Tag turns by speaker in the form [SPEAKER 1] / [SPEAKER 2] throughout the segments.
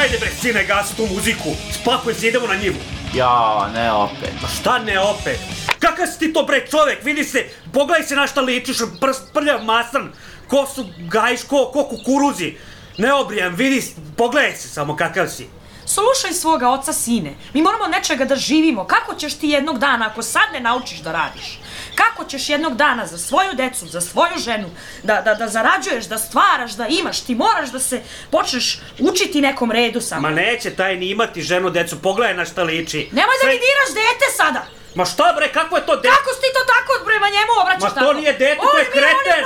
[SPEAKER 1] Ajde bre, sine, gasi tu muziku. Spakuj se, idemo na njivu.
[SPEAKER 2] Ja, ne opet.
[SPEAKER 1] Pa šta ne opet? Kakav si ti to bre čovek, vidi se, pogledaj se na šta ličiš, prst prljav masan, ko su gajiš, ko, ko kukuruzi. Neobrijan, vidi, pogledaj se samo kakav si.
[SPEAKER 3] Slušaj svoga oca sine, mi moramo nečega da živimo. Kako ćeš ti jednog dana, ako sad ne naučiš da radiš, kako ćeš jednog dana za svoju decu, za svoju ženu, da, da, da zarađuješ, da stvaraš, da imaš, ti moraš da se počneš učiti nekom redu samo.
[SPEAKER 1] Ma neće taj ni imati ženu, decu, pogledaj na šta liči.
[SPEAKER 3] Nemoj da mi diraš dete sada!
[SPEAKER 1] Ma šta bre, kako je to dete?
[SPEAKER 3] Kako si ti to tako prema njemu obraćaš
[SPEAKER 1] Ma
[SPEAKER 3] tako?
[SPEAKER 1] to nije dete, to je kreten.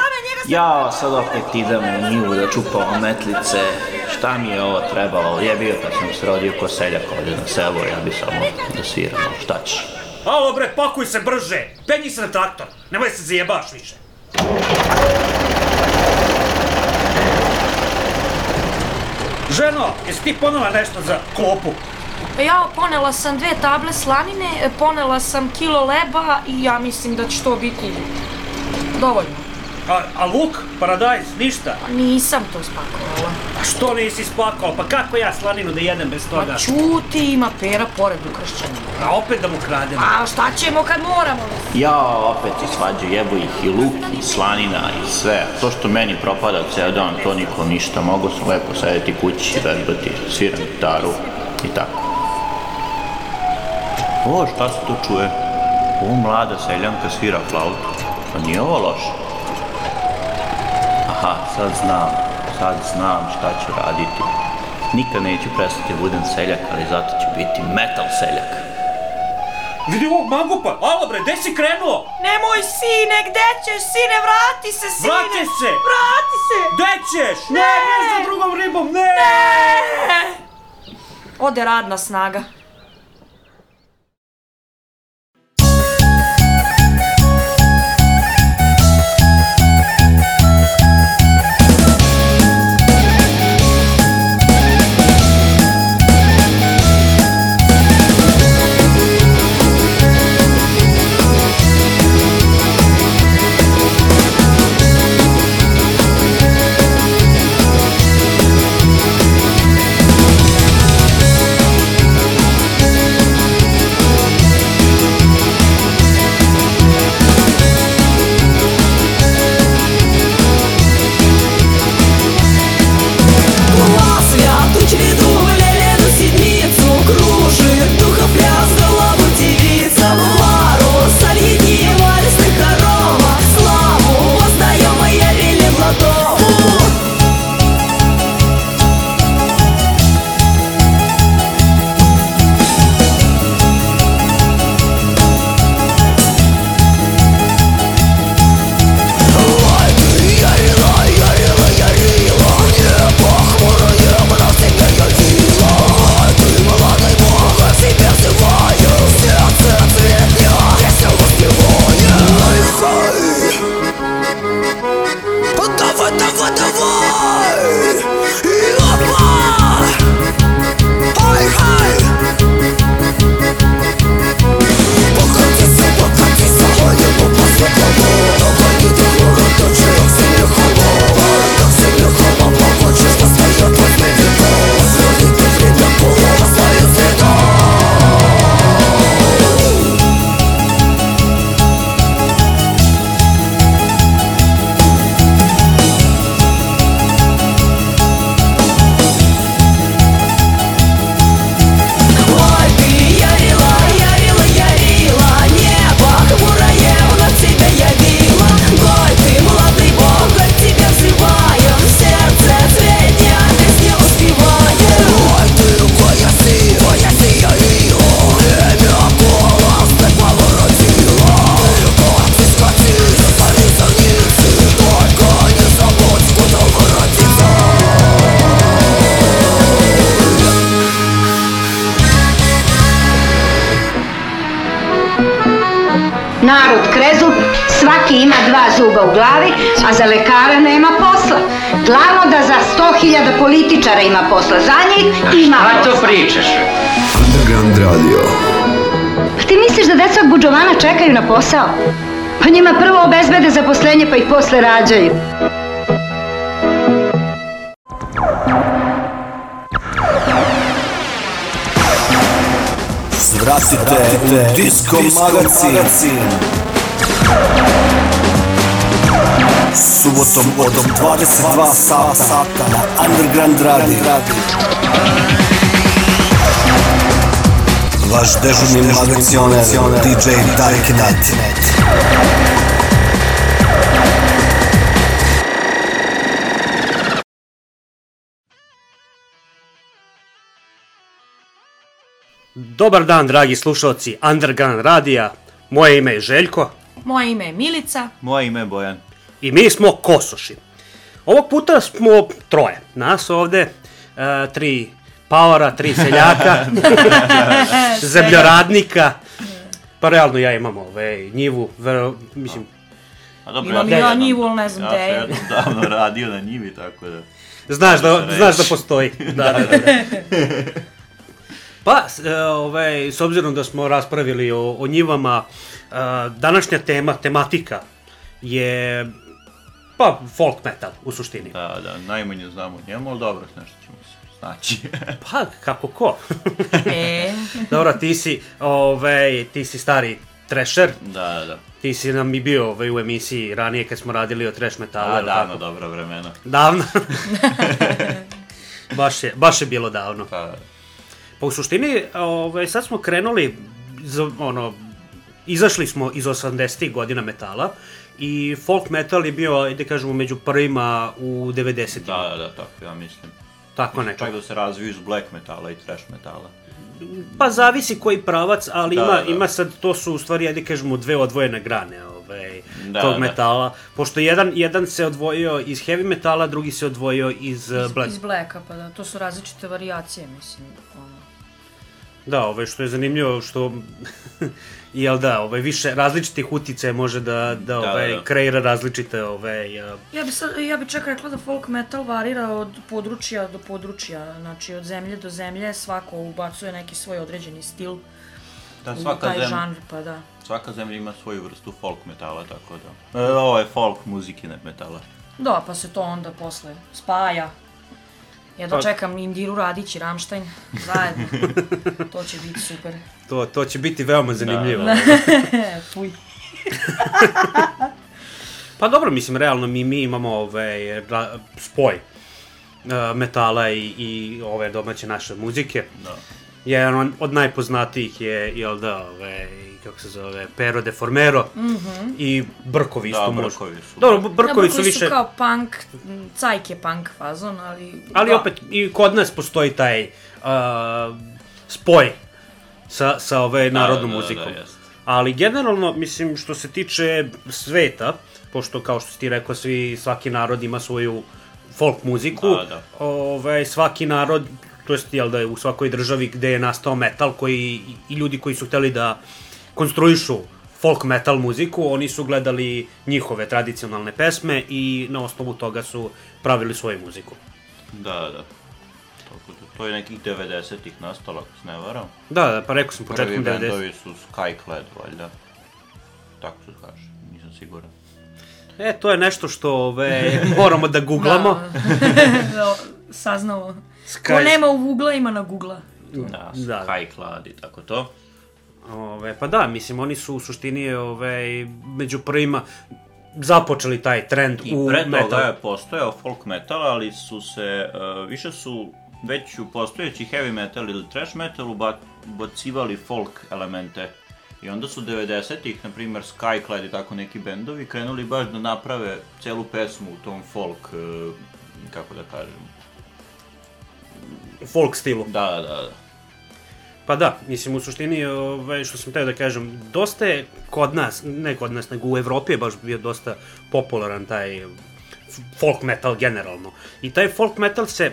[SPEAKER 2] Ja sad opet idem u njivu da čupam metlice. Šta mi je ovo trebalo? Je bio kad sam se rodio ko seljak ovdje na selu, ja bi samo da sviram, šta ćeš?
[SPEAKER 1] Alo bre, pakuj se brže. Penji se na traktor. Nemoj se zajebaš više. Ženo, jesi ti ponela nešto za klopu?
[SPEAKER 3] Ja ponela sam dve table slanine, ponela sam kilo leba i ja mislim da će to biti dovoljno.
[SPEAKER 1] A, a luk, paradajz, ništa?
[SPEAKER 3] Pa Nisam to spakovala.
[SPEAKER 1] A što nisi spakao? Pa kako ja slaninu da jedem bez toga?
[SPEAKER 3] Pa čuti, ima pera pored ukršćena.
[SPEAKER 1] A opet da mu kradem.
[SPEAKER 3] A šta ćemo kad moramo?
[SPEAKER 2] Ja opet i svađu, jebu ih i luk, i slanina, i sve. To što meni propada ceo dan, to niko ništa. Mogu sam lepo sedeti kući, vežbati, sviram gitaru i tako. O, šta se tu čuje? O, mlada seljanka svira flautu. Pa nije ovo loše. Aha, sad znam, sad znam šta ću raditi. Nikad neću prestati da budem seljak, ali zato ću biti metal seljak.
[SPEAKER 1] Vidi ovog mangupa. Alo bre, gde si krenuo?
[SPEAKER 3] Nemoj sine, gde ćeš sine, vrati se sine!
[SPEAKER 1] Vrati se!
[SPEAKER 3] Vrati se!
[SPEAKER 1] Gde ćeš? Ne, ne, za drugom ribom, ne!
[SPEAKER 3] Ode radna snaga.
[SPEAKER 4] zuba u glavi, a za lekara nema posla. Glavno da za 100.000 političara ima posla, za njih ima posla.
[SPEAKER 5] A to pričaš?
[SPEAKER 6] Underground Radio.
[SPEAKER 4] Pa ti misliš da deca od Buđovana čekaju na posao? Pa njima prvo obezbede zaposlenje pa ih posle rađaju.
[SPEAKER 5] Svratite u Disco Magazin. Subotom od 22 sata na Underground Radio. Vaš dežurni magacioner DJ Dark Knight.
[SPEAKER 1] Dobar dan, dragi slušalci Underground Radija. Moje ime je Željko
[SPEAKER 3] Moje ime je Milica.
[SPEAKER 2] Moje ime je Bojan.
[SPEAKER 1] I mi smo Kosoši. Ovog puta smo troje. Nas ovde, e, tri pavara, tri seljaka, zemljoradnika. Pa realno ja imam ove, njivu, vero, mislim,
[SPEAKER 2] A dobro,
[SPEAKER 3] Imam
[SPEAKER 2] sam
[SPEAKER 3] ja
[SPEAKER 2] jednom-
[SPEAKER 3] njivu, ali ne znam
[SPEAKER 2] ja
[SPEAKER 3] gde
[SPEAKER 2] sam
[SPEAKER 3] je.
[SPEAKER 2] jednom davno radio na njivi, tako da...
[SPEAKER 1] Znaš da,
[SPEAKER 2] Možeš
[SPEAKER 1] znaš da postoji. Da, da, da. da. Pa, e, ovaj, s obzirom da smo raspravili o, o njivama, e, današnja tema, tematika je pa folk metal u suštini.
[SPEAKER 2] Da, da, najmanje znamo o njemu, ali dobro, nešto ćemo se snaći.
[SPEAKER 1] Pa, kako ko?
[SPEAKER 3] E,
[SPEAKER 1] Dobro, ti si, ovaj, ti si stari trasher,
[SPEAKER 2] da, da, da.
[SPEAKER 1] ti si nam i bio ovaj, u emisiji ranije kad smo radili o trash metalu.
[SPEAKER 2] A,
[SPEAKER 1] jel
[SPEAKER 2] davno,
[SPEAKER 1] tako?
[SPEAKER 2] dobra vremena.
[SPEAKER 1] Davno. baš, je, baš je bilo davno.
[SPEAKER 2] Pa,
[SPEAKER 1] Pa u suštini, ovaj, sad smo krenuli, za, ono, izašli smo iz 80-ih godina metala i folk metal je bio, ajde kažemo, među prvima u 90-ima.
[SPEAKER 2] da, da, da, tako ja mislim.
[SPEAKER 1] Tako nekako.
[SPEAKER 2] Čak da se razviju iz black metala i trash metala.
[SPEAKER 1] Pa zavisi koji pravac, ali
[SPEAKER 2] Da,
[SPEAKER 1] ima,
[SPEAKER 2] da.
[SPEAKER 1] ima sad, to su u stvari, ajde kažemo, dve odvojene grane ovaj,
[SPEAKER 2] Da,
[SPEAKER 1] tog
[SPEAKER 2] da.
[SPEAKER 1] metala. Pošto jedan, jedan se odvojio iz heavy metala, drugi se odvojio iz, uh, black.
[SPEAKER 3] iz Blacka, pa da, to su različite varijacije, mislim. Ono.
[SPEAKER 1] Da, ovaj, što je zanimljivo, što jel da, ovaj, više različitih uticaja može da, da, ovaj,
[SPEAKER 2] da.
[SPEAKER 1] kreira različite ovaj, uh,
[SPEAKER 3] Ja bi, sad, ja bi čak rekla da folk metal varira od područja do područja, znači od zemlje do zemlje, svako ubacuje neki svoj određeni stil
[SPEAKER 2] Da,
[SPEAKER 3] u
[SPEAKER 2] svaka,
[SPEAKER 3] taj
[SPEAKER 2] zem,
[SPEAKER 3] žanr, pa da.
[SPEAKER 2] svaka zemlja ima svoju vrstu folk metala, tako da. E, ovo je folk muzike, ne metala.
[SPEAKER 3] Da, pa se to onda posle spaja. Ja
[SPEAKER 1] Pa-
[SPEAKER 3] dočekam Indiru Radić i Ramštajn zajedno. to će biti super.
[SPEAKER 1] to, to će biti veoma zanimljivo.
[SPEAKER 2] Da,
[SPEAKER 3] fuj.
[SPEAKER 1] Pa dobro, mislim, realno mi, mi imamo ovaj, ra, spoj uh, metala i, i ove domaće naše muzike.
[SPEAKER 2] Da.
[SPEAKER 1] Jedan od najpoznatijih je, jel da, ovaj, kako se zove, Pero de Formero i Brkovi isto
[SPEAKER 2] Da. Brkovi su.
[SPEAKER 1] Dobro,
[SPEAKER 3] Da,
[SPEAKER 1] Brkovi su
[SPEAKER 3] Brkovi
[SPEAKER 1] više...
[SPEAKER 3] su kao punk, m, cajk je punk fazon, ali...
[SPEAKER 1] Ali
[SPEAKER 3] da.
[SPEAKER 1] opet, i kod nas postoji taj uh, spoj sa, sa ove narodnom
[SPEAKER 2] da, da,
[SPEAKER 1] muzikom.
[SPEAKER 2] jest.
[SPEAKER 1] Ali generalno, mislim, što se tiče sveta, pošto kao što si ti rekao, svi, svaki narod ima svoju folk muziku,
[SPEAKER 2] Da, da.
[SPEAKER 1] Ovaj, svaki narod, to jest, jel da je u svakoj državi gde je nastao metal, koji, i, i ljudi koji su hteli da konstruišu folk metal muziku, oni su gledali njihove tradicionalne pesme i na osnovu toga su pravili svoju muziku.
[SPEAKER 2] Da, da. Tako da, to je nekih 90-ih nastalo, ako se ne varam.
[SPEAKER 1] Da, da, pa rekao sam
[SPEAKER 2] Prvi
[SPEAKER 1] početkom 90.
[SPEAKER 2] bendovi su Skyclad, valjda. Tako se kaže, nisam siguran.
[SPEAKER 1] E, to je nešto što ove, moramo da googlamo.
[SPEAKER 3] Da, saznamo.
[SPEAKER 1] Sky-
[SPEAKER 3] Ko nema u Google, ima na Google.
[SPEAKER 2] Da,
[SPEAKER 1] Da.
[SPEAKER 2] Skyclad i tako to.
[SPEAKER 1] Ove, pa da, mislim, oni su u suštini ove, među prvima započeli taj trend
[SPEAKER 2] I
[SPEAKER 1] u
[SPEAKER 2] pre toga
[SPEAKER 1] metal.
[SPEAKER 2] je postojao folk metal, ali su se, uh, više su već u postojeći heavy metal ili thrash metal uba- ubacivali folk elemente. I onda su 90-ih, na primjer Skyclad i tako neki bendovi, krenuli baš da naprave celu pesmu u tom folk, uh, kako da kažem,
[SPEAKER 1] folk stilu.
[SPEAKER 2] da, da, da.
[SPEAKER 1] Pa da, mislim, u suštini, ove, što sam teo da kažem, dosta je kod nas, ne kod nas, nego u Evropi je baš bio dosta popularan taj folk metal generalno. I taj folk metal se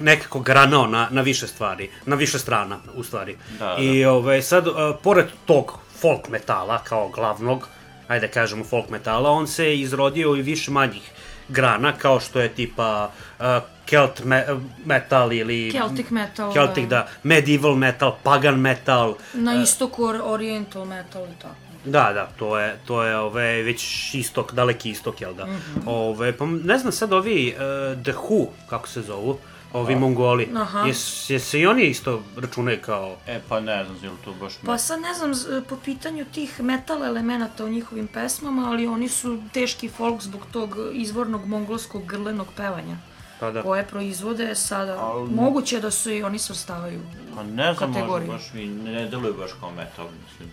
[SPEAKER 1] nekako granao na, na više stvari, na više strana, u stvari.
[SPEAKER 2] Da,
[SPEAKER 1] I ove, sad, uh, pored tog folk metala, kao glavnog, ajde da kažemo folk metala, on se izrodio i više manjih grana, kao što je tipa uh, Celt me metal ili...
[SPEAKER 3] Celtic metal,
[SPEAKER 1] Celtic,
[SPEAKER 3] da.
[SPEAKER 1] da. Medieval metal, pagan metal.
[SPEAKER 3] Na istoku or- oriental metal i tako.
[SPEAKER 1] Da, da, to je, to je ove, već istok, daleki istok, jel da?
[SPEAKER 3] Mhm.
[SPEAKER 1] Ove, pa ne znam sad ovi uh, The Who, kako se zovu, ovi Mongoli,
[SPEAKER 3] Aha.
[SPEAKER 1] jes, jes se i oni isto računaju kao...
[SPEAKER 2] E, pa ne znam, je li to baš...
[SPEAKER 3] Pa sad ne znam, z- po pitanju tih metal elemenata u njihovim pesmama, ali oni su teški folk zbog tog izvornog mongolskog grlenog pevanja.
[SPEAKER 1] Pa da.
[SPEAKER 3] koje proizvode sada.
[SPEAKER 2] Al-
[SPEAKER 3] Moguće da se i oni svrstavaju
[SPEAKER 2] Pa ne znam, možda
[SPEAKER 3] kategoriju.
[SPEAKER 2] baš mi ne deluje baš kao metal, mislim.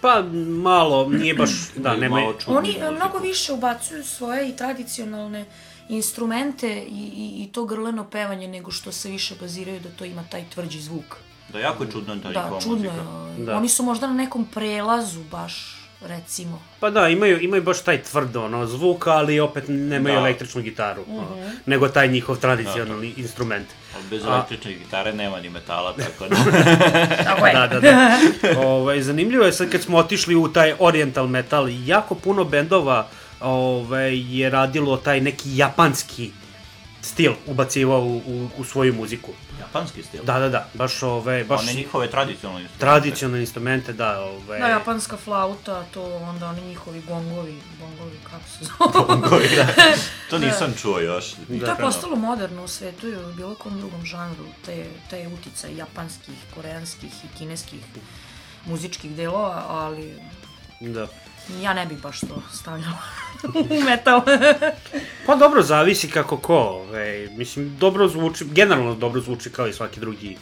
[SPEAKER 1] Pa malo, nije baš, da, nema...
[SPEAKER 3] Oni mnogo više ubacuju svoje i tradicionalne instrumente i, i, i to grleno pevanje nego što se više baziraju da to ima taj tvrđi zvuk.
[SPEAKER 2] Da, jako je čudna ta
[SPEAKER 3] Da,
[SPEAKER 2] njihova
[SPEAKER 3] čudno
[SPEAKER 2] muzika.
[SPEAKER 3] je.
[SPEAKER 1] Da.
[SPEAKER 3] Oni su možda na nekom prelazu baš, recimo.
[SPEAKER 1] Pa da, imaju, imaju baš taj tvrd ono, zvuk, ali opet nemaju
[SPEAKER 2] Da.
[SPEAKER 1] električnu gitaru, ono,
[SPEAKER 3] Mhm.
[SPEAKER 1] nego taj njihov tradicionalni instrument.
[SPEAKER 2] Ali bez električne gitare nema ni metala, tako da...
[SPEAKER 3] Tako je.
[SPEAKER 1] Da, da, da. Ovaj, zanimljivo je sad kad smo otišli u taj oriental metal, jako puno bendova ovaj, je radilo taj neki japanski stil, ubacivao u, u, u svoju muziku.
[SPEAKER 2] Japanski stil.
[SPEAKER 1] Da, da, da, baš ove, baš
[SPEAKER 2] One njihove tradicionalne instrumente.
[SPEAKER 1] tradicionalne instrumente, da, ove...
[SPEAKER 3] Da, japanska flauta, to onda oni njihovi gongovi, gongovi, kako se zove.
[SPEAKER 2] da. To nisam čuo još.
[SPEAKER 3] To je postalo moderno u svetu i u bilo kom drugom žanru, te, te uticaj japanskih, koreanskih i kineskih muzičkih delova, ali
[SPEAKER 1] Da.
[SPEAKER 3] Ja ne bih baš to stavljala u metal.
[SPEAKER 1] Pa dobro, zavisi kako ko, ove, mislim, dobro zvuči, generalno dobro zvuči kao i svaki drugi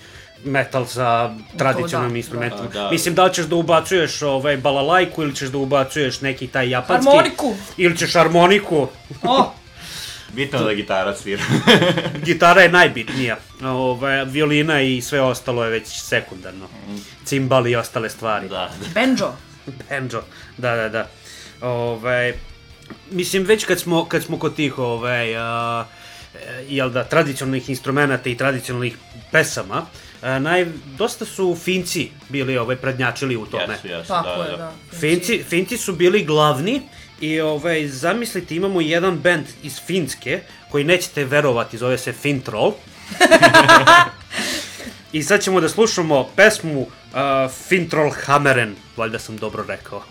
[SPEAKER 1] metal sa tradicionalnim
[SPEAKER 3] da,
[SPEAKER 1] instrumentima.
[SPEAKER 2] da. Da.
[SPEAKER 1] Mislim, da li ćeš da ubacuješ ovaj, balalajku ili ćeš da ubacuješ neki taj japanski...
[SPEAKER 3] Harmoniku.
[SPEAKER 1] Ili ćeš harmoniku.
[SPEAKER 3] o,
[SPEAKER 2] Bitno je da gitara svira.
[SPEAKER 1] Gitara je najbitnija. Ove, violina i sve ostalo je već sekundarno. Cimbali i ostale stvari.
[SPEAKER 2] da.
[SPEAKER 3] banjo.
[SPEAKER 1] Banjo, da, da, da. Ove, mislim, već kad smo, kad smo kod tih, ove, a, e, jel da, tradicionalnih instrumenta i tradicionalnih pesama, a, naj, dosta su Finci bili ovaj, prednjačili u tome.
[SPEAKER 2] Jesu, jesu,
[SPEAKER 3] Tako
[SPEAKER 2] da,
[SPEAKER 3] je,
[SPEAKER 2] da.
[SPEAKER 3] da.
[SPEAKER 1] Finci, Finci su bili glavni i ovaj, zamislite imamo jedan band iz Finske koji nećete verovati, zove se Fintroll. I sad ćemo da slušamo pesmu uh, Fintroll Hammeren, valjda sam dobro rekao.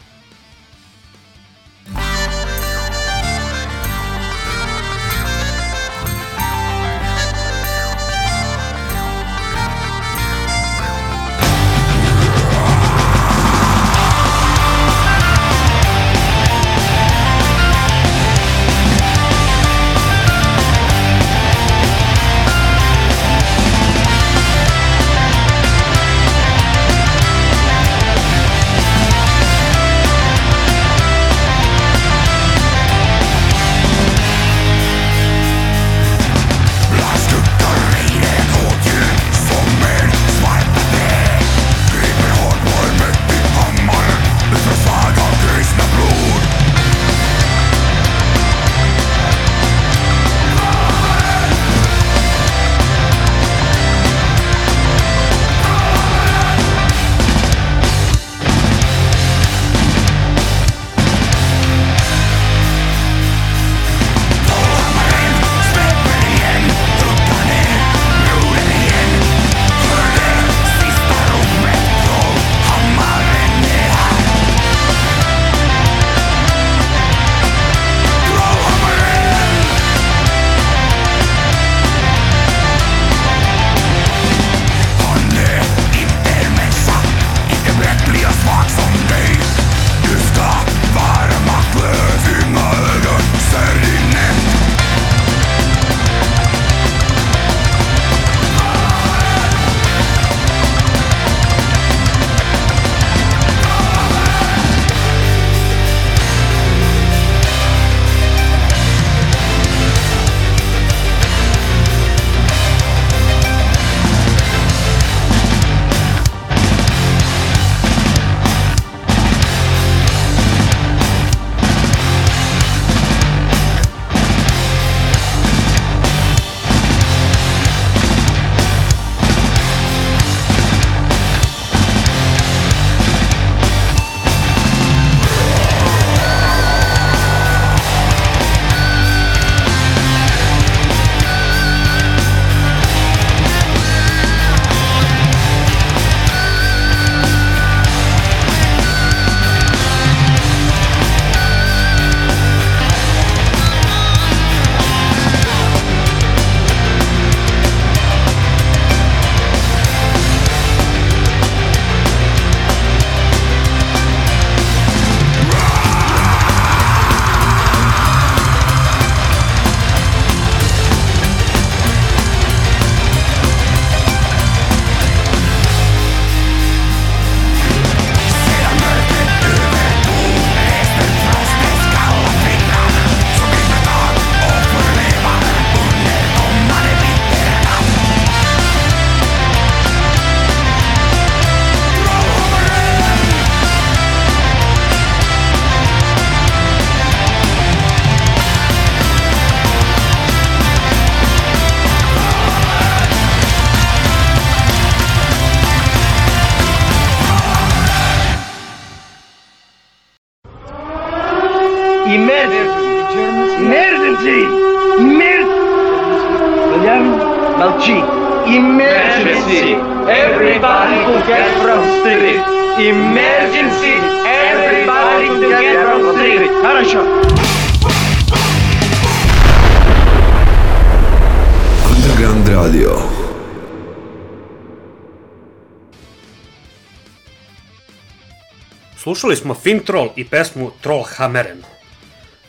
[SPEAKER 1] Slušali smo Fintroll i pesmu Trollhammeren.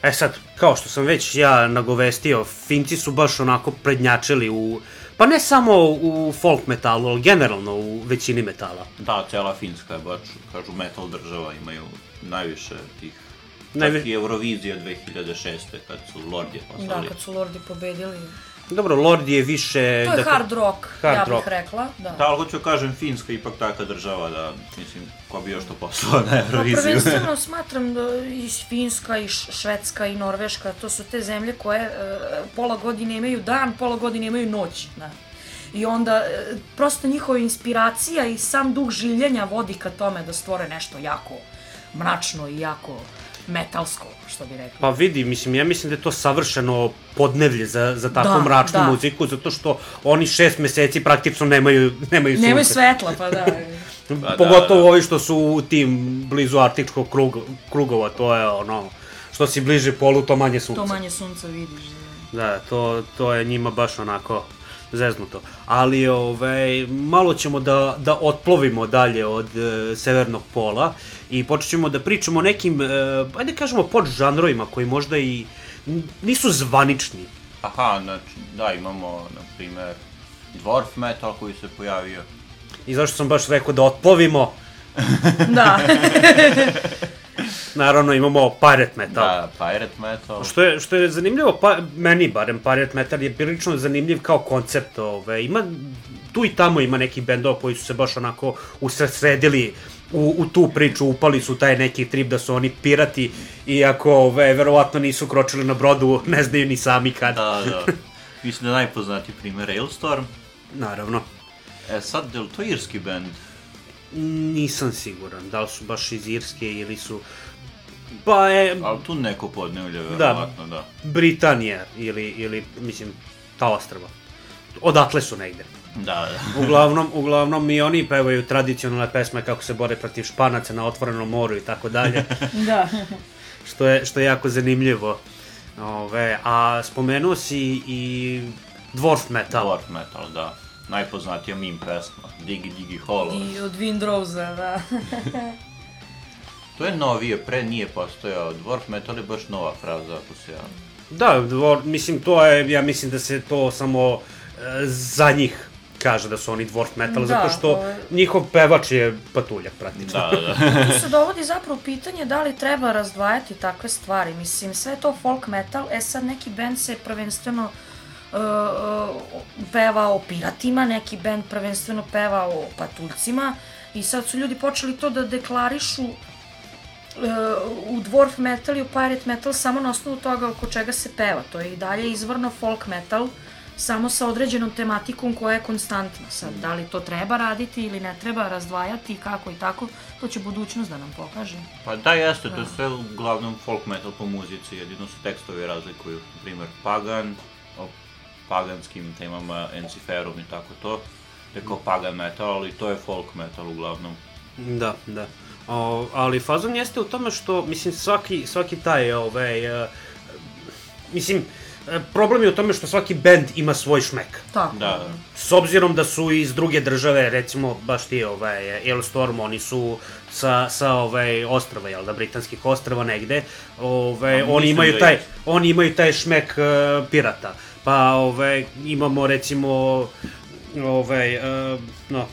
[SPEAKER 1] E sad, kao što sam već ja nagovestio, Finci su baš onako prednjačili u, pa ne samo u folk metalu, ali generalno u većini metala.
[SPEAKER 2] Da, cela Finska je baš, kažu, metal država, imaju najviše tih...
[SPEAKER 1] Najvi-
[SPEAKER 2] Čak i Eurovizija 2006. kad su Lordje
[SPEAKER 3] Da,
[SPEAKER 2] poslali.
[SPEAKER 3] kad su Lordi pobedili.
[SPEAKER 1] Dobro, Lord je više...
[SPEAKER 3] To je
[SPEAKER 1] da-
[SPEAKER 3] hard rock,
[SPEAKER 1] hard
[SPEAKER 3] ja bih
[SPEAKER 1] rock.
[SPEAKER 3] rekla. Da.
[SPEAKER 2] Da, ali hoću kažem, Finska je ipak taka država da, mislim, ko bi još to poslao na
[SPEAKER 3] Pa
[SPEAKER 2] Euroviziju.
[SPEAKER 3] prvenstveno smatram da i Finska i Švedska i Norveška, to su te zemlje koje e, pola godine imaju dan, pola godine imaju noć. Da. I onda e, prosto njihova inspiracija i sam duh življenja vodi ka tome da stvore nešto jako mračno i jako metalsko, što bi rekli.
[SPEAKER 1] Pa vidi, mislim, ja mislim da je to savršeno podnevlje za, za tako
[SPEAKER 3] Da,
[SPEAKER 1] mračnu
[SPEAKER 3] da.
[SPEAKER 1] muziku, zato što oni šest meseci praktično nemaju, nemaju sunce.
[SPEAKER 3] Nemaju svetla, pa da.
[SPEAKER 2] Pa da,
[SPEAKER 1] Pogotovo
[SPEAKER 2] da.
[SPEAKER 1] ovi što su u tim blizu arktičkog krug, krugova, to je ono, što si bliže polu, to manje sunca.
[SPEAKER 3] to manje sunca vidiš. Da.
[SPEAKER 1] Da, to, to je njima baš onako zeznuto. Ali ovaj, malo ćemo da, da otplovimo dalje od e, severnog pola i počet ćemo da pričamo o nekim, e, ajde kažemo, podžanrovima koji možda i nisu zvanični.
[SPEAKER 2] Aha, znači, da, imamo, na primer, dwarf metal koji se pojavio.
[SPEAKER 1] I zašto sam baš rekao da otplovimo,
[SPEAKER 3] da.
[SPEAKER 1] naravno imamo pirate metal.
[SPEAKER 2] Da, pirate metal.
[SPEAKER 1] Što je, što je zanimljivo, pa, meni barem, Pirate Metal je prilično zanimljiv kao koncept, ove, ima, tu i tamo ima neki bendova koji su se baš onako usredili u, u tu priču, upali su taj neki trip da su oni pirati, iako ove, verovatno nisu kročili na brodu, ne znaju ni sami kad.
[SPEAKER 2] Da, da. Mislim da je najpoznatiji primer Railstorm.
[SPEAKER 1] Naravno.
[SPEAKER 2] E sad, je li to irski band?
[SPEAKER 1] Nisam siguran, da li su baš iz Irske ili su... Pa je
[SPEAKER 2] Ali tu neko podnevlje, verovatno, da.
[SPEAKER 1] Britanija ili, ili, mislim, ta ostrava. Odatle su negde.
[SPEAKER 2] Da, da.
[SPEAKER 1] Uglavnom, uglavnom i oni pevaju tradicionalne pesme kako se bore protiv španaca na otvorenom moru i tako dalje,
[SPEAKER 3] da.
[SPEAKER 1] što je, što je jako zanimljivo. Ove, a spomenuo si i dwarf metal.
[SPEAKER 2] Dwarf metal, da. Najpoznatija meme pesma, Digi Digi Hollow.
[SPEAKER 3] I od Windrowsa, da.
[SPEAKER 2] To je novije, pre nije postojao. Dwarf metal je baš nova fraza, ako se ja...
[SPEAKER 1] Da, dvor, mislim, to je, ja mislim da se to samo e, za njih kaže da su oni dwarf metal,
[SPEAKER 3] Da,
[SPEAKER 1] zato što
[SPEAKER 3] to je-
[SPEAKER 1] njihov pevač je patuljak praktično.
[SPEAKER 2] Da, da.
[SPEAKER 3] Tu se dovodi zapravo pitanje da li treba razdvajati takve stvari. Mislim, sve je to folk metal, e sad neki band se prvenstveno uh, peva o piratima, neki band prvenstveno peva o patuljcima i sad su ljudi počeli to da deklarišu uh, u dwarf metal i u pirate metal samo na osnovu toga oko čega se peva. To je i dalje izvorno folk metal, samo sa određenom tematikom koja je konstantna. Sad, da li to treba raditi ili ne treba razdvajati, kako i tako, to će budućnost da nam pokaže.
[SPEAKER 2] Pa da, jeste, to je sve uglavnom folk metal po muzici, jedino se tekstovi razlikuju. Primer, Pagan, paganskim temama, Enciferum i tako to. To je kao pagan metal, ali to je folk metal uglavnom.
[SPEAKER 1] Da, da. O, ali fazon jeste u tome što, mislim, svaki, svaki taj, ovaj, uh, mislim, e, problem je u tome što svaki bend ima svoj šmek.
[SPEAKER 3] Tako.
[SPEAKER 2] Da, da.
[SPEAKER 1] S obzirom da su iz druge države, recimo, baš ti, ovaj, Elstorm, oni su sa, sa ovaj, ostrava, jel da, britanskih ostrava negde, ovaj, oni imaju
[SPEAKER 2] da
[SPEAKER 1] taj, oni imaju taj šmek uh, pirata. Pa, ovaj, imamo, recimo, ovaj, uh, no,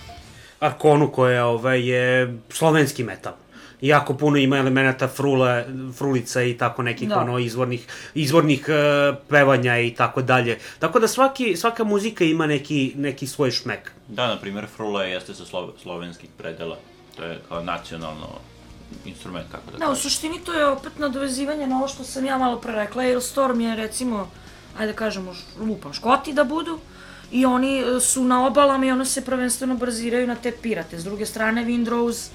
[SPEAKER 1] Arkonu koja ovaj, je slovenski metal. Jako puno ima elemenata frule, frulica i tako nekih
[SPEAKER 3] Da.
[SPEAKER 1] ono izvornih, izvornih uh, pevanja i tako dalje. Tako da svaki, svaka muzika ima neki, neki svoj šmek.
[SPEAKER 2] Da, na primer, frula jeste sa slo slovenskih predela. To je kao nacionalno instrument, kako da
[SPEAKER 3] Da, u suštini to je opet nadovezivanje na ovo što sam ja malo pre rekla. Ailstorm je recimo, ajde da kažemo, lupam, škoti da budu. I oni e, su na obalama i ono se prvenstveno baziraju na te pirate. S druge strane, Windrose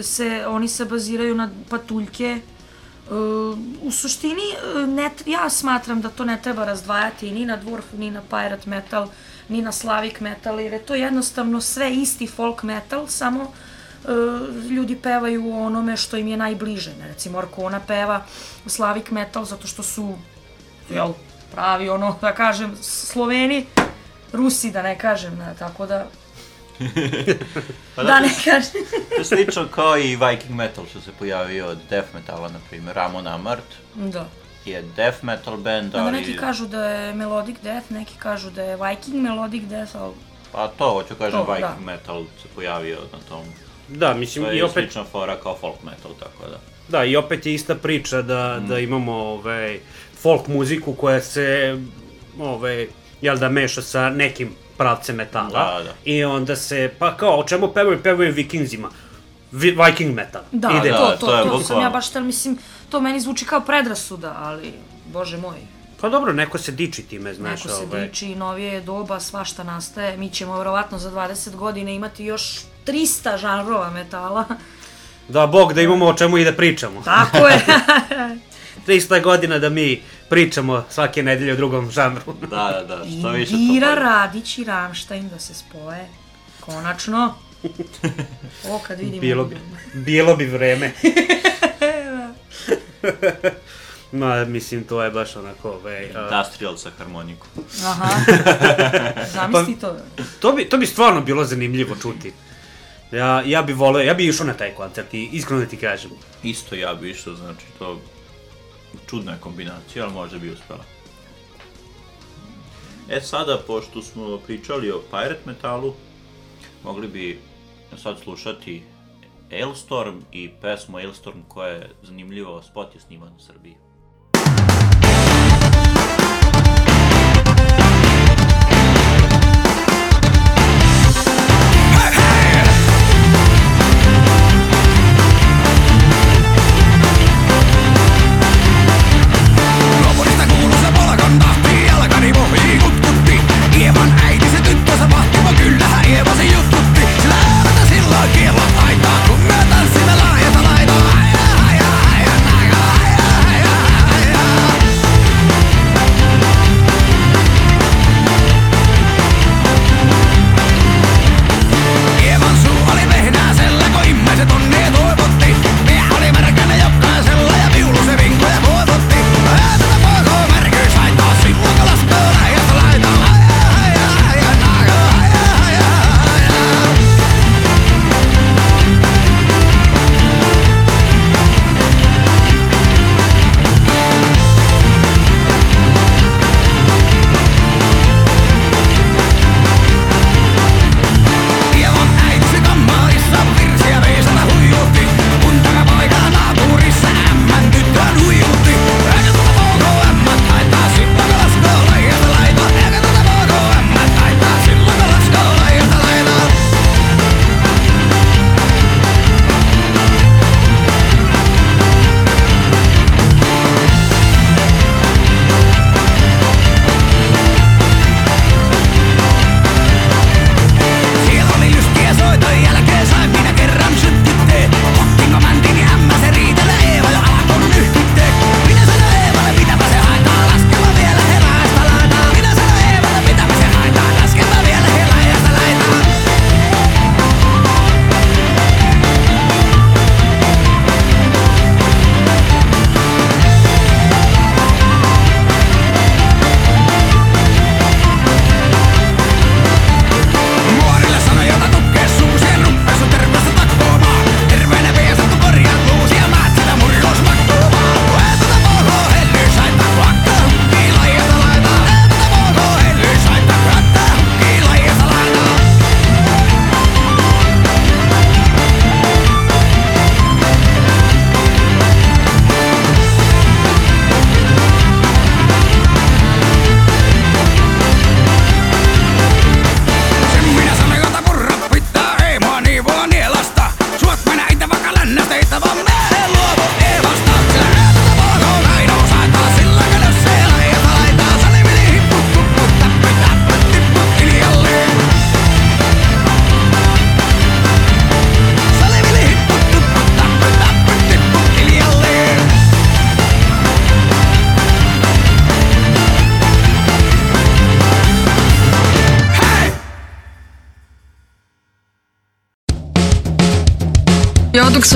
[SPEAKER 3] se, oni se baziraju na patuljke. E, u suštini, e, ne, ja smatram da to ne treba razdvajati ni na dwarf, ni na pirate metal, ni na Slavic metal, jer je to jednostavno sve isti folk metal, samo ljudi pevaju o onome što im je najbliže. Recimo, Arkona peva Slavic metal zato što su, jel, pravi ono, da kažem, Sloveni, Rusi, da ne kažem, ne, tako da...
[SPEAKER 2] Pa
[SPEAKER 3] da ne kažem.
[SPEAKER 2] To je slično kao i Viking metal što se pojavio od death metala, na primjer. Ramon Amart
[SPEAKER 3] da.
[SPEAKER 2] je death metal band,
[SPEAKER 3] Onda
[SPEAKER 2] ali...
[SPEAKER 3] neki kažu da je melodic death, neki kažu da je Viking melodic death, ali
[SPEAKER 2] Pa to, hoću kažem,
[SPEAKER 3] To,
[SPEAKER 2] Viking
[SPEAKER 3] da.
[SPEAKER 2] metal se pojavio na tom.
[SPEAKER 1] Da, mislim,
[SPEAKER 2] To
[SPEAKER 1] i
[SPEAKER 2] je
[SPEAKER 1] opet,
[SPEAKER 2] slična fora kao folk metal, tako da.
[SPEAKER 1] da, i opet je ista priča da,
[SPEAKER 2] Mm.
[SPEAKER 1] da imamo ovaj, folk muziku koja se, ovaj, jel da meša sa nekim pravcem metala.
[SPEAKER 2] Da, da.
[SPEAKER 1] I onda se, pa kao, o čemu pevaju? Pevaju vikingzima. Vi, Viking metal.
[SPEAKER 3] Da,
[SPEAKER 1] Ide.
[SPEAKER 3] to,
[SPEAKER 2] Da,
[SPEAKER 3] to,
[SPEAKER 2] to je
[SPEAKER 3] to, sam
[SPEAKER 2] bukvalno.
[SPEAKER 3] ja baš tel, mislim, to meni zvuči kao predrasuda, ali, bože moj,
[SPEAKER 1] Pa dobro, neko se diči time, znaš.
[SPEAKER 3] neko se
[SPEAKER 1] ovaj.
[SPEAKER 3] diči, novije doba, svašta nastaje, mi ćemo verovatno za 20 godina imati još 300 žanrova metala.
[SPEAKER 1] Da, bog, da imamo o čemu i da pričamo.
[SPEAKER 3] Tako je.
[SPEAKER 1] 300 godina da mi pričamo svake nedelje o drugom žanru.
[SPEAKER 2] Da, da, da, što više to
[SPEAKER 3] Indira. Radić i Rammstein da se spoje. Konačno. O, kad vidimo...
[SPEAKER 1] Bilo bi, bilo bi vreme. Ma, mislim, to je baš onako, ovaj, a,
[SPEAKER 2] Industrial sa harmonikom.
[SPEAKER 3] Aha. Zamisli to.
[SPEAKER 1] to, bi, to bi stvarno bilo zanimljivo čuti. Ja, ja bi voleo, ja bi išao na taj koncert i iskreno da ti kažem.
[SPEAKER 2] Isto ja bi išao, znači to čudna je kombinacija, ali možda bi uspela. E sada, pošto smo pričali o pirate metalu, mogli bi sad slušati Ailstorm i pesmu Ailstorm koja je zanimljiva, spot je sniman u Srbiji.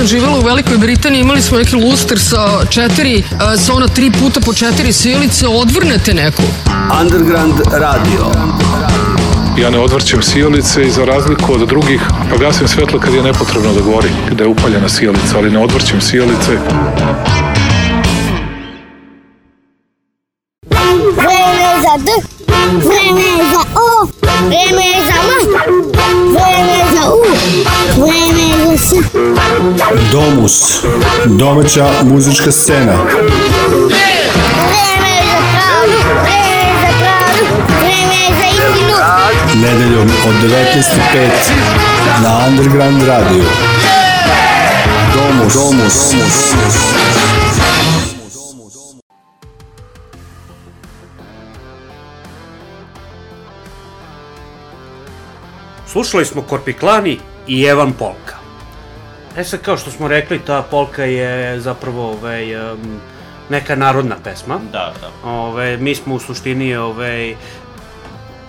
[SPEAKER 7] Sam živjela u Velikoj Britaniji imali smo neki luster sa četiri, e, sa ona tri puta po četiri silice, odvrnete neku.
[SPEAKER 5] Underground radio.
[SPEAKER 8] Ja ne odvrćem sijalice i za razliku od drugih, pa gasim svetlo kad je nepotrebno da gori, kada je upaljena sijalica, ali ne odvrćem sijalice.
[SPEAKER 9] Vreme za
[SPEAKER 10] Domus. Domaća muzička scena.
[SPEAKER 9] Vreme je za pravdu, vreme je za pravdu, vreme je za istinu.
[SPEAKER 10] Nedeljom od 19.05 na Underground radio. Domus. Domus.
[SPEAKER 1] Slušali smo Korpiklani i Evan Polka. E sad, kao što smo rekli, ta Polka je zapravo ovaj, em, neka narodna pesma.
[SPEAKER 2] Da, da.
[SPEAKER 1] Ove, mi smo u suštini ovaj,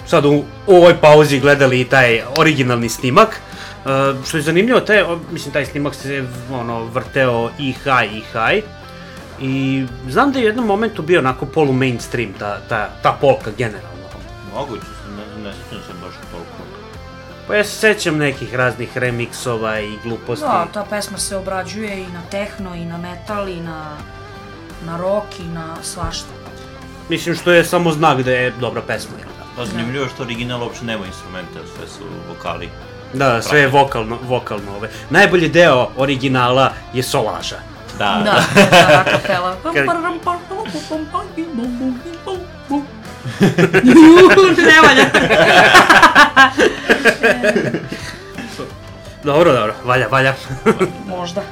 [SPEAKER 1] sad u, u ovoj pauzi gledali i taj originalni snimak. E, što je zanimljivo, taj, mislim, taj snimak se ono, vrteo i high i high. I znam da je u jednom momentu bio onako polu mainstream ta, ta, ta polka generalno.
[SPEAKER 2] Moguće, ne, ne sjećam se.
[SPEAKER 1] Pa ja se sećam nekih raznih remiksova i gluposti.
[SPEAKER 3] Da, ta pesma se obrađuje i na tehno, i na metal, i na, na rock, i na svašta.
[SPEAKER 1] Mislim što je samo znak da je dobra pesma. da?
[SPEAKER 2] Da, zanimljivo je što original uopće nema instrumente, sve su vokali.
[SPEAKER 1] Da, sve je vokalno, vokalno ove. Najbolji deo originala je solaža.
[SPEAKER 2] Da,
[SPEAKER 3] Da, da, a kapela. ne valja.
[SPEAKER 1] Dobro, dobro, valja, valja.
[SPEAKER 3] Možda.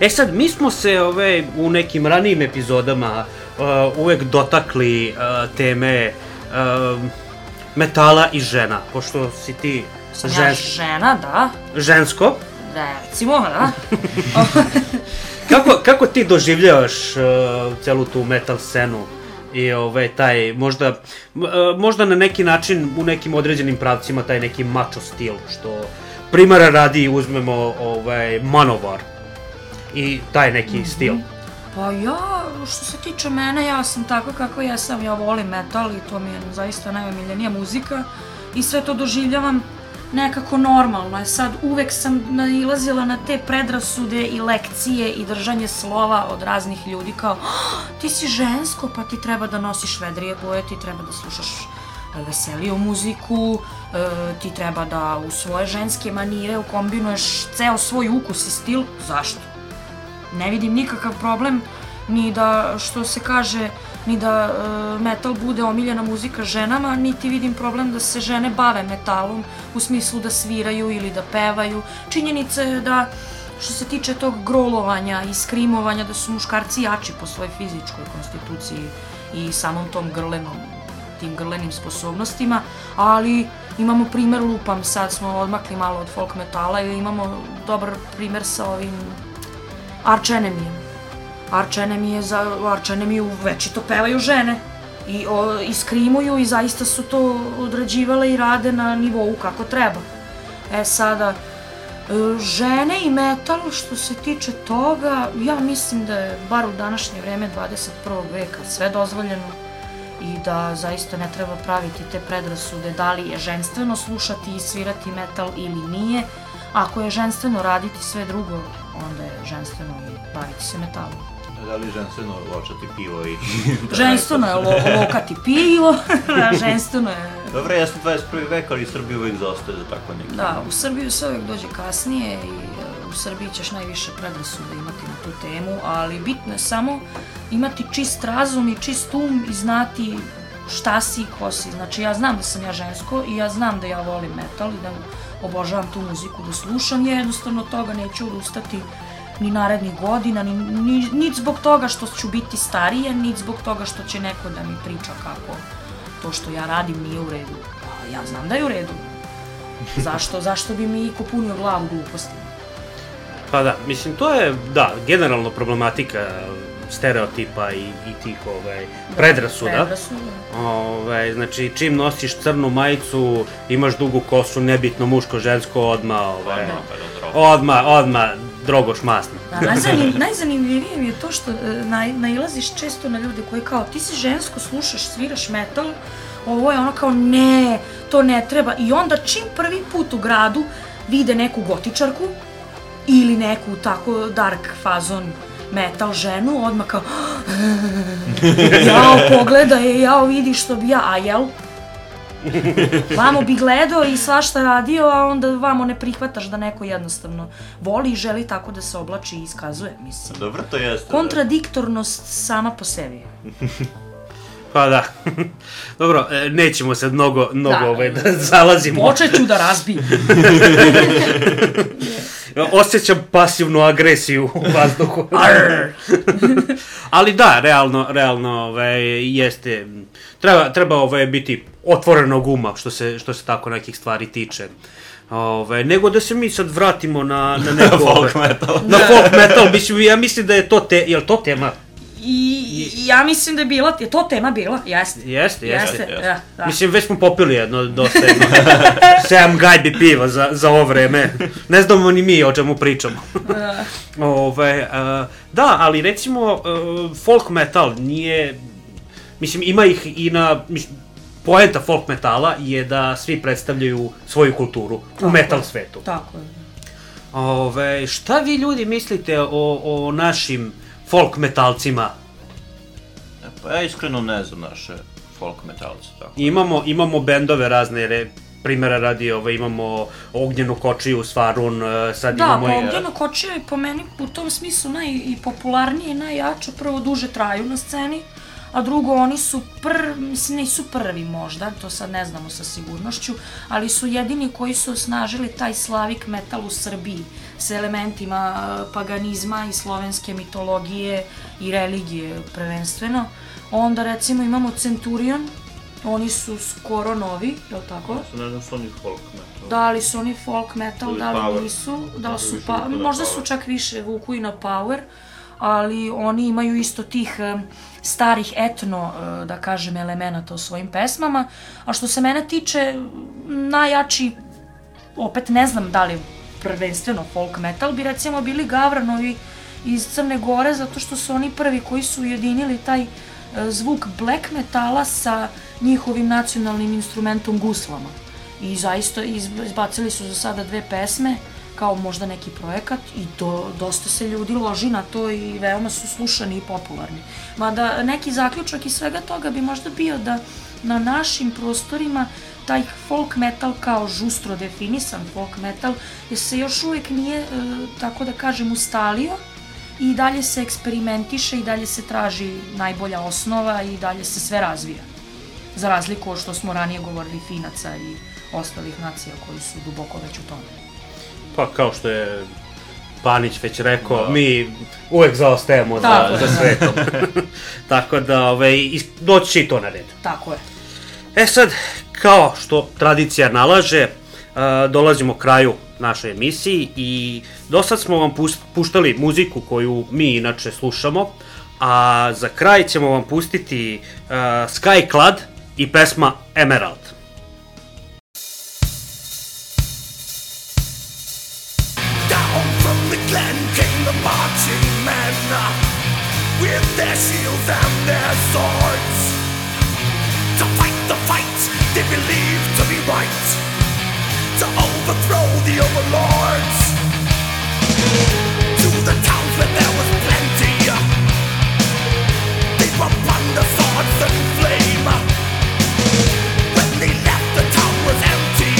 [SPEAKER 1] E sad, mi smo se ove, u nekim ranijim epizodama uh, uvek dotakli uh, teme uh, metala i žena, pošto si ti
[SPEAKER 3] Sam ja
[SPEAKER 1] žens-
[SPEAKER 3] žena, da.
[SPEAKER 1] žensko.
[SPEAKER 3] Recimo, da.
[SPEAKER 1] Kako, kako ti doživljavaš uh, celu tu metal scenu i ovaj, taj, možda, uh, možda na neki način, u nekim određenim pravcima, taj neki macho stil, što primara radi uzmemo ovaj, Manowar i taj neki stil.
[SPEAKER 3] Pa ja, što se tiče mene, ja sam tako kako ja sam, ja volim metal i to mi je zaista najomiljenija muzika i sve to doživljavam nekako normalno. E sad, uvek sam nailazila na te predrasude i lekcije i držanje slova od raznih ljudi kao "Ah, ti si žensko, pa ti treba da nosiš vedrije boje, ti treba da slušaš e, veseliju muziku, e, ti treba da u svoje ženske manire ukombinuješ ceo svoj ukus i stil. Zašto? ne vidim nikakav problem ni da, što se kaže, ni da e, metal bude omiljena muzika ženama, niti vidim problem da se žene bave metalom u smislu da sviraju ili da pevaju. Činjenica je da što se tiče tog grolovanja i skrimovanja da su muškarci jači po svojoj fizičkoj konstituciji i samom tom grlenom tim grlenim sposobnostima, ali imamo primer lupam, sad smo odmakli malo od folk metala i imamo dobar primer sa ovim Arch Enemy. Arch Enemy je za Enemy večito pevaju žene i, o, i skrimuju i zaista su to odrađivale i rade na nivou kako treba. E sada, e, žene i metal što se tiče toga, ja mislim da je bar u današnje vreme 21. veka sve dozvoljeno i da zaista ne treba praviti te predrasude da li je ženstveno slušati i svirati metal ili nije. Ako je ženstveno raditi sve drugo, onda je ženstveno i baviti se metalom.
[SPEAKER 2] Da li ženstveno ločati pivo i...
[SPEAKER 3] Ženstveno je lo, lokati pivo, a ženstveno je...
[SPEAKER 2] Dobro, sam 21. vek, ali Srbija uvijek zaostaje za tako neki...
[SPEAKER 3] Da, u Srbiju se uvijek dođe kasnije i e, u Srbiji ćeš najviše predrasuda imati na tu temu, ali bitno je samo imati čist razum i čist um i znati šta si i ko si. Znači ja znam da sam ja žensko i ja znam da ja volim metal i da obožavam tu muziku da slušam, ja jednostavno od toga neću odustati ni narednih godina, ni, ni, ni zbog toga što ću biti starije, ni zbog toga što će neko da mi priča kako to što ja radim nije u redu. A ja znam da je u redu. Zašto? Zašto bi mi iko punio glavu glupostima?
[SPEAKER 1] Pa da, mislim, to je, da, generalno problematika stereotipa i, i tih ovaj, predrasuda.
[SPEAKER 3] Predrasuda.
[SPEAKER 1] Ovaj, znači, čim nosiš crnu majicu, imaš dugu kosu, nebitno muško, žensko, odma, ovaj,
[SPEAKER 2] Odmah, pedodrop.
[SPEAKER 1] odma, odma, drogoš masno.
[SPEAKER 3] Da, najzanim, najzanimljivije mi je to što e, naj, nailaziš često na ljude koji kao ti si žensko, slušaš, sviraš metal, ovo je ono kao ne, to ne treba. I onda čim prvi put u gradu vide neku gotičarku ili neku tako dark fazon metal ženu, odmah kao jao, pogledaj je, jao, vidi što bi ja, a jel? Vamo bi gledao i svašta radio, a onda vamo ne prihvataš da neko jednostavno voli i želi tako da se oblači i iskazuje, mislim.
[SPEAKER 2] Dobro, to jeste. da.
[SPEAKER 3] Kontradiktornost sama po sebi.
[SPEAKER 1] Pa da. Dobro, e, nećemo sad mnogo, mnogo
[SPEAKER 3] Da.
[SPEAKER 1] ovaj, da zalazimo.
[SPEAKER 3] Počet ću da razbijem.
[SPEAKER 1] Osjećam pasivnu agresiju u vazduhu. Ali da, realno, realno ovaj, jeste, treba, treba ovaj, biti otvorenog uma što se, što se tako nekih stvari tiče. Ove, nego da se mi sad vratimo na, na neko...
[SPEAKER 2] folk metal.
[SPEAKER 1] Na folk metal, mislim, ja mislim da je to te, je to tema?
[SPEAKER 3] I, i ja mislim da je bila, je to tema bila? Jeste.
[SPEAKER 1] Jeste, jeste.
[SPEAKER 3] Jeste, da, da.
[SPEAKER 1] Mislim, već smo popili jedno, dosta jedno. Sedam gajbi piva za, za ovo vreme. Ne znamo ni mi o čemu pričamo.
[SPEAKER 3] Da.
[SPEAKER 1] Ove, uh, da, ali recimo uh, folk metal nije, mislim ima ih i na, mislim, poenta folk metala je da svi predstavljaju svoju kulturu
[SPEAKER 3] Tako
[SPEAKER 1] u
[SPEAKER 3] je.
[SPEAKER 1] metal svetu.
[SPEAKER 3] Tako je.
[SPEAKER 1] Ove, šta vi ljudi mislite o, o našim folk metalcima?
[SPEAKER 2] Pa ja iskreno ne znam naše folk metalce, tako.
[SPEAKER 1] Imamo, imamo bendove razne, jer je primjera radi, ove, imamo Ognjenu kočiju, Svarun, e, sad
[SPEAKER 3] Da,
[SPEAKER 1] imamo
[SPEAKER 3] pa
[SPEAKER 1] i...
[SPEAKER 3] Ognjeno kočija je po meni u tom smislu najpopularnije i najjače. Prvo, duže traju na sceni, a drugo, oni su pr, mislim, nisu prvi možda, to sad ne znamo sa sigurnošću, ali su jedini koji su osnažili taj slavik metal u Srbiji sa elementima e, paganizma i slovenske mitologije i religije prvenstveno. Onda recimo imamo Centurion, oni su skoro novi, je li tako?
[SPEAKER 2] Ne znam su oni folk metal.
[SPEAKER 3] Da li su oni folk metal,
[SPEAKER 2] Ili
[SPEAKER 3] da li
[SPEAKER 2] power.
[SPEAKER 3] nisu, da li su pa, možda
[SPEAKER 2] power.
[SPEAKER 3] su čak više vuku i na power, ali oni imaju isto tih starih etno, e, da kažem, elemenata u svojim pesmama, a što se mene tiče, najjači, opet ne znam da li prvenstveno folk metal, bi recimo bili Gavranovi iz Crne Gore, zato što su oni prvi koji su ujedinili taj e, zvuk black metala sa njihovim nacionalnim instrumentom guslama. I zaista iz- izbacili su za sada dve pesme, kao možda neki projekat i do, dosta se ljudi loži na to i veoma su slušani i popularni. Mada neki zaključak iz svega toga bi možda bio da na našim prostorima taj folk metal kao žustro definisan folk metal je se još uvijek nije, e, tako da kažem, ustalio i dalje se eksperimentiše i dalje se traži najbolja osnova i dalje se sve razvija. Za razliku od što smo ranije govorili Finaca i ostalih nacija koji su duboko već u tome.
[SPEAKER 1] Pa kao što je Panić već rekao, mi uvek zaostajemo za,
[SPEAKER 3] je,
[SPEAKER 1] za
[SPEAKER 3] da.
[SPEAKER 1] svetom. Tako da, ovaj, doći će i to na red.
[SPEAKER 3] Tako je.
[SPEAKER 1] E sad, kao što tradicija nalaže, a, dolazimo kraju našoj emisiji i do sad smo vam puštali muziku koju mi inače slušamo, a za kraj ćemo vam pustiti uh, Sky Clad i pesma Emerald.
[SPEAKER 11] their shields and their swords. To fight the fight they believe to be right. To overthrow the overlords. To the towns where there was plenty. They were the swords and flame. When they left the town was empty.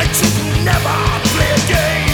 [SPEAKER 11] I choose never play again